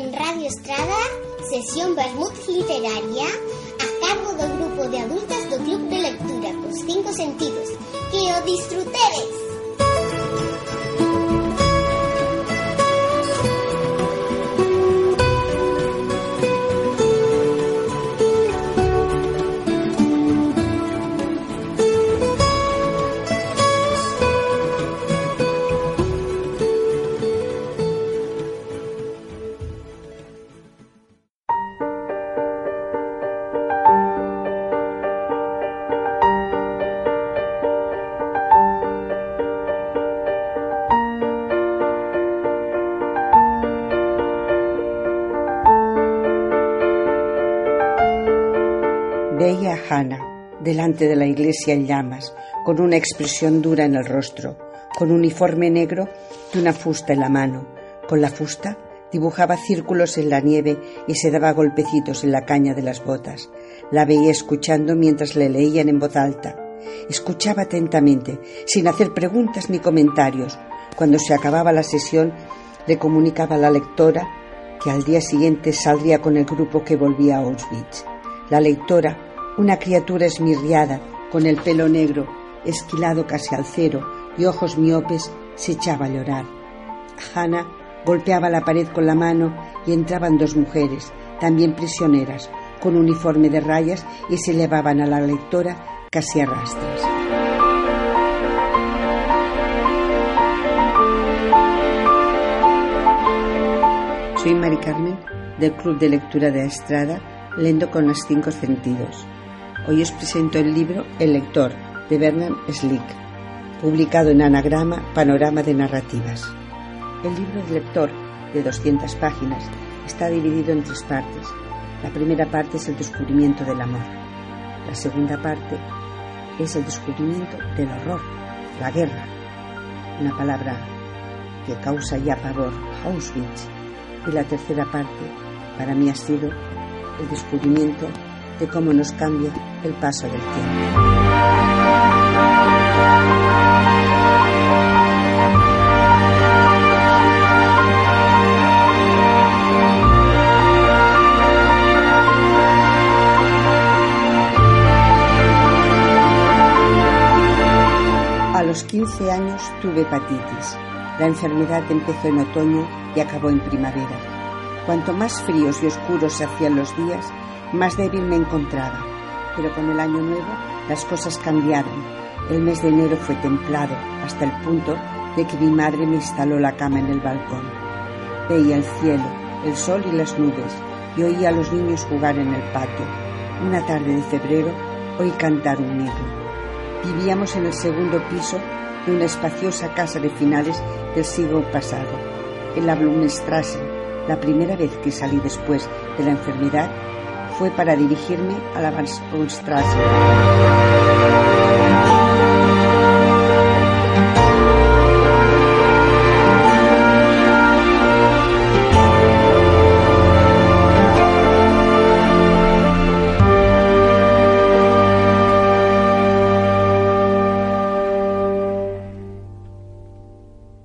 en Radio Estrada, sesión Bermud Literaria, a cargo do grupo de adultas do Club de Lectura cos cinco sentidos. Que o disfrutedes! Veía a Hannah delante de la iglesia en llamas, con una expresión dura en el rostro, con uniforme negro y una fusta en la mano. Con la fusta dibujaba círculos en la nieve y se daba golpecitos en la caña de las botas. La veía escuchando mientras le leían en voz alta. Escuchaba atentamente, sin hacer preguntas ni comentarios. Cuando se acababa la sesión, le comunicaba a la lectora que al día siguiente saldría con el grupo que volvía a Auschwitz. La lectora una criatura esmirriada, con el pelo negro, esquilado casi al cero y ojos miopes, se echaba a llorar. Hannah golpeaba la pared con la mano y entraban dos mujeres, también prisioneras, con uniforme de rayas y se llevaban a la lectora casi a rastras. Soy Mari Carmen, del Club de Lectura de Estrada, leyendo con los cinco sentidos. Hoy os presento el libro El lector de Bernard Slick, publicado en Anagrama Panorama de Narrativas. El libro del lector, de 200 páginas, está dividido en tres partes. La primera parte es el descubrimiento del amor. La segunda parte es el descubrimiento del horror, la guerra, una palabra que causa ya pavor, Auschwitz. Y la tercera parte, para mí ha sido el descubrimiento de cómo nos cambia el paso del tiempo. A los 15 años tuve hepatitis. La enfermedad empezó en otoño y acabó en primavera. Cuanto más fríos y oscuros se hacían los días, más débil me encontraba, pero con el año nuevo las cosas cambiaron. El mes de enero fue templado hasta el punto de que mi madre me instaló la cama en el balcón. Veía el cielo, el sol y las nubes y oía a los niños jugar en el patio. Una tarde de febrero oí cantar un negro. Vivíamos en el segundo piso de una espaciosa casa de finales del siglo pasado, en la Blumenstraße. La primera vez que salí después de la enfermedad fue para dirigirme a la Wannstraße.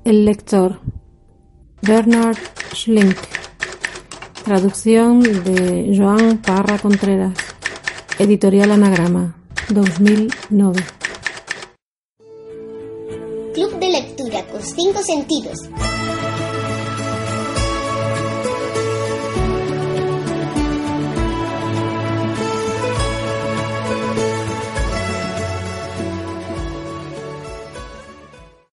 El lector Bernard Schlink Traducción de Joan Parra Contreras. Editorial Anagrama. 2009. Club de lectura con cinco sentidos.